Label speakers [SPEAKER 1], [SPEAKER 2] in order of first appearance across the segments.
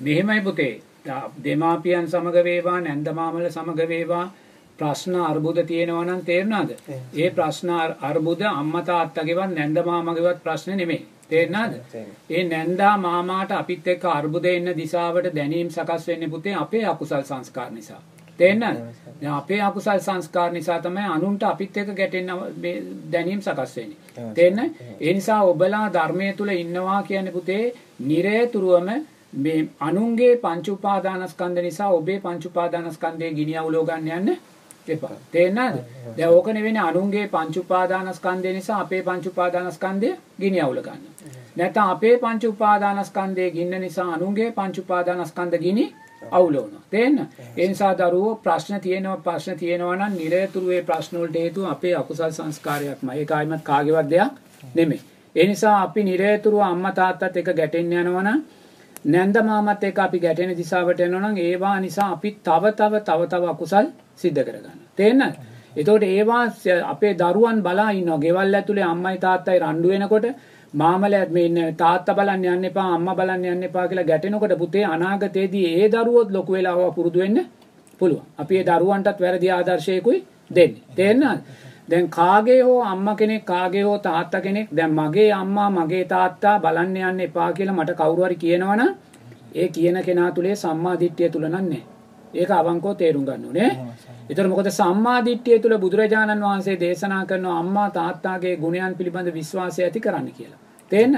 [SPEAKER 1] මෙහෙමයි පුතේ. දෙමාපියන් සමග වේවා නැන්ද මාමල සමග වේවා ප්‍රශ්න අර්බුද තියෙනවා නම් තේරුණාද? ඒ ප්‍රශ්න අර්බුද අම්මා තාත්තගේවත් නැන්ද මාමගේවත් ප්‍රශ්න නෙමෙයි. තේරුණාද? ඒ නැන්දා මාමාට අපිත් එක්ක අර්බුද එන්න දිශාවට දැනීම් සකස් වෙන්නේ පුතේ අපේ අකුසල් සංස්කාර නිසා. තේරෙනවද? දැන් අපේ අකුසල් සංස්කාර නිසා තමයි අනුන්ට අපිත් එක්ක ගැටෙන්න දැනීම් සකස් වෙන්නේ. තේරෙනවද? ඒ නිසා ඔබලා ධර්මයේ තුල ඉන්නවා කියන්නේ පුතේ නිරේතුරුවම මේ අනුන්ගේ පංච උපාදානස්කන්ධ නිසා ඔබේ පංච උපාදානස්කන්ධයේ ගිනි අවුලව ගන්න යන්න එපා. තේරෙනවද? දැන් ඕක නෙවෙයි අනුන්ගේ පංච උපාදානස්කන්ධය නිසා අපේ පංච උපාදානස්කන්ධය ගිනි අවුල ගන්න. නැත්නම් අපේ පංච උපාදානස්කන්ධයේ ගින්න නිසා අනුන්ගේ පංච උපාදානස්කන්ධ ගිනි අවුල වුණා. තේන්න? ඒ නිසා දරුවෝ ප්‍රශ්න තියෙනවා ප්‍රශ්න තියෙනවා නම් නිරතුරු ඒ ප්‍රශ්න වලට හේතුව අපේ අකුසල් සංස්කාරයක්මයි. ඒක ආයිමත් කාගේවත් දෙයක් නෙමෙයි. ඒ නිසා අපි නිරතුරුව අම්මා තාත්තත් එක ගැටෙන්න යනවා නම් නැන්ද මාමත් එක්ක අපි ගැටෙන දිශාවට යනවා නම් ඒවා නිසා අපි තව තව තව තව අකුසල් සිද්ධ කරගන්න. තේරෙනවද? එතකොට ඒවා අපේ දරුවන් බලා ඉන්නවා. ගෙවල් ඇතුලේ අම්මයි තාත්තයි රණ්ඩු වෙනකොට මාමලත් මේ තාත්තා බලන්න යන්න එපා අම්මා බලන්න යන්න එපා කියලා ගැටෙනකොට පුතේ අනාගතයේදී ඒ දරුවොත් ලොකු වෙලා පුරුදු වෙන්න පුළුවන්. අපි ඒ දරුවන්ටත් වැරදි ආදර්ශයකුයි දෙන්නේ. තේරෙනවද? දැන් කාගේ හෝ අම්මා කෙනෙක් කාගේ හෝ තාත්තා කෙනෙක් දැන් මගේ අම්මා මගේ තාත්තා බලන්න යන්න එපා කියලා මට කවුරු හරි කියනවනම් ඒ කියන කෙනා තුලේ සම්මා දිට්ඨිය තුල නන්නේ. ඒක අවංකව තේරුම් ගන්න ඕනේ. ඒතර මොකද සම්මා දිට්ඨිය තුල බුදුරජාණන් වහන්සේ දේශනා කරන අම්මා තාත්තාගේ ගුණයන් පිළිබඳ විශ්වාසය ඇති කරන්න කියලා. තේන්න?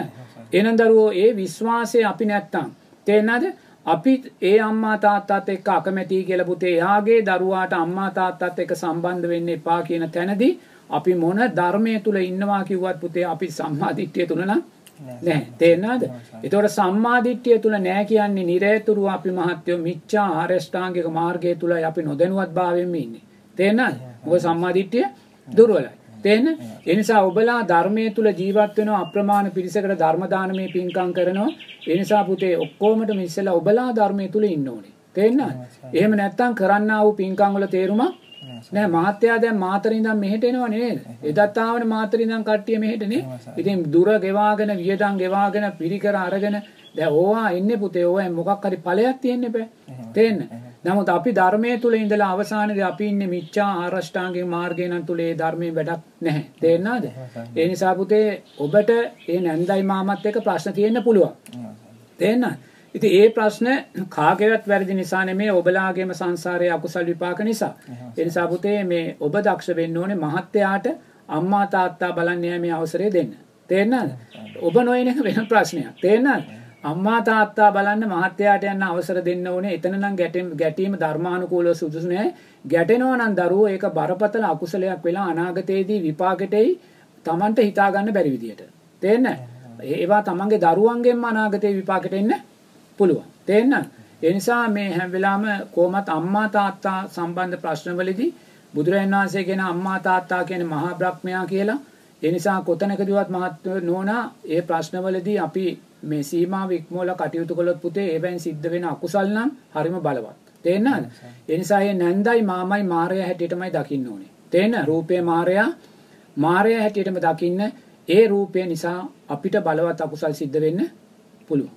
[SPEAKER 1] එහෙනම් දරුවෝ ඒ විශ්වාසය අපි නැත්තම් තේන්නද? අපි ඒ අම්මා තාත්තත් එක්ක අකමැතියි කියලා පුතේ එයාගේ දරුවාට අම්මා තාත්තත් එක්ක සම්බන්ධ වෙන්න එපා කියන තැනදී අපි මොන ධර්මයේ තුල ඉන්නවා කිව්වත් පුතේ අපි සම්මා දිට්ඨිය තුල නම් නැහැ තේරෙනවද? ඒතකොට සම්මා දිට්ඨිය තුල නැහැ කියන්නේ නිරේතුරු අපි මහත්යෝ මිච්ඡා ආරෂ්ඨාංගික මාර්ගයේ තුලයි අපි නොදැනුවත් භාවයෙන්ම ඉන්නේ. තේරෙනවද? මොකද සම්මා දිට්ඨිය දුර්වලයි. තේන්න ඒ නිසා ඔබලා ධර්මයේ තුල ජීවත් වෙනවා අප්‍රමාණ පිරිසකට ධර්ම දානමේ පින්කම් කරනවා. ඒ නිසා පුතේ ඔක්කොමටම ඉස්සෙල්ලා ඔබලා ධර්මයේ තුල ඉන්න ඕනේ. තේන්නද එහෙම නැත්තම් කරන්නා වූ පින්කම් වල තේරුමක් නෑ. මහත්තයා දැන් මාතර ඉඳන් මෙහෙට එනව නේද? එදත් ආවනේ මාතර ඉඳන් කට්ටිය මෙහෙට නේ. ඉතින් දුර ගෙවාගෙන වියදම් ගෙවාගෙන පිරිකර අරගෙන දැන් ඕවා ඉන්නේ පුතේ. ඕවා මොකක් හරි ඵලයක් තියෙන්න බෑ තේන්න නමුත් අපි ධර්මයේ තුල ඉඳලා අවසානයේදී අපි ඉන්නේ මිච්ඡා ආරෂ්ඨාංගික මාර්ගය නම් තුලේ ධර්මයේ වැඩක් නැහැ. තේරෙනවද? ඒ නිසා පුතේ ඔබට මේ නැන්දයි මාමත් එක්ක ප්‍රශ්න තියෙන්න පුළුවන්. තේරෙනවද? ඉතින් ඒ ප්‍රශ්න කාගේවත් වැරදි නිසා නෙමෙයි ඔබලාගේම සංසාරයේ අකුසල් විපාක නිසා. ඒ නිසා පුතේ මේ ඔබ දක්ෂ වෙන්න ඕනේ මහත්යාට අම්මා තාත්තා බලන්න යෑමේ අවසරය දෙන්න. තේරෙනවද? ඔබ නොයන එක වෙන ප්‍රශ්නයක්. තේරෙනවද? අම්මා තාත්තා බලන්න මහත්තයාට යන්න අවසර දෙන්න ඕනේ. එතන නම් ගැටීම ධර්මානුකූලව සුදුසු නෑ. ගැටෙනවා නම් දරුවෝ ඒක බරපතල අකුසලයක් වෙලා අනාගතයේදී විපාකෙටයි Tamanට හිතා ගන්න බැරි විදියට. තේරෙන්නේ? ඒවා Tamanගේ දරුවන්ගෙන්ම අනාගතේ විපාකෙට එන්න පුළුවන්. තේරෙනවද? ඒ නිසා මේ හැම වෙලාවෙම කොහොමත් අම්මා තාත්තා සම්බන්ධ ප්‍රශ්නවලදී බුදුරජාණන් වහන්සේ කියන අම්මා තාත්තා කියන්නේ මහා බ්‍රහ්මයා කියලා. ඒ නිසා කොතැනකදවත් මහත් නෝනා ඒ ප්‍රශ්නවලදී අපි මේ සීමාව ඉක්මෝල කටයුතු කළොත් පුතේ ඒවෙන් සිද්ධ වෙන අකුසල් නම් හරිම බලවත්. තේරෙනවද? ඒ නිසා මේ නැන්දයි මාමයි මායя හැටියටමයි දකින්න ඕනේ. තේරෙන රූපේ මායя මායя හැටියටම දකින්න ඒ රූපය නිසා අපිට බලවත් අකුසල් සිද්ධ වෙන්න පුළුවන්.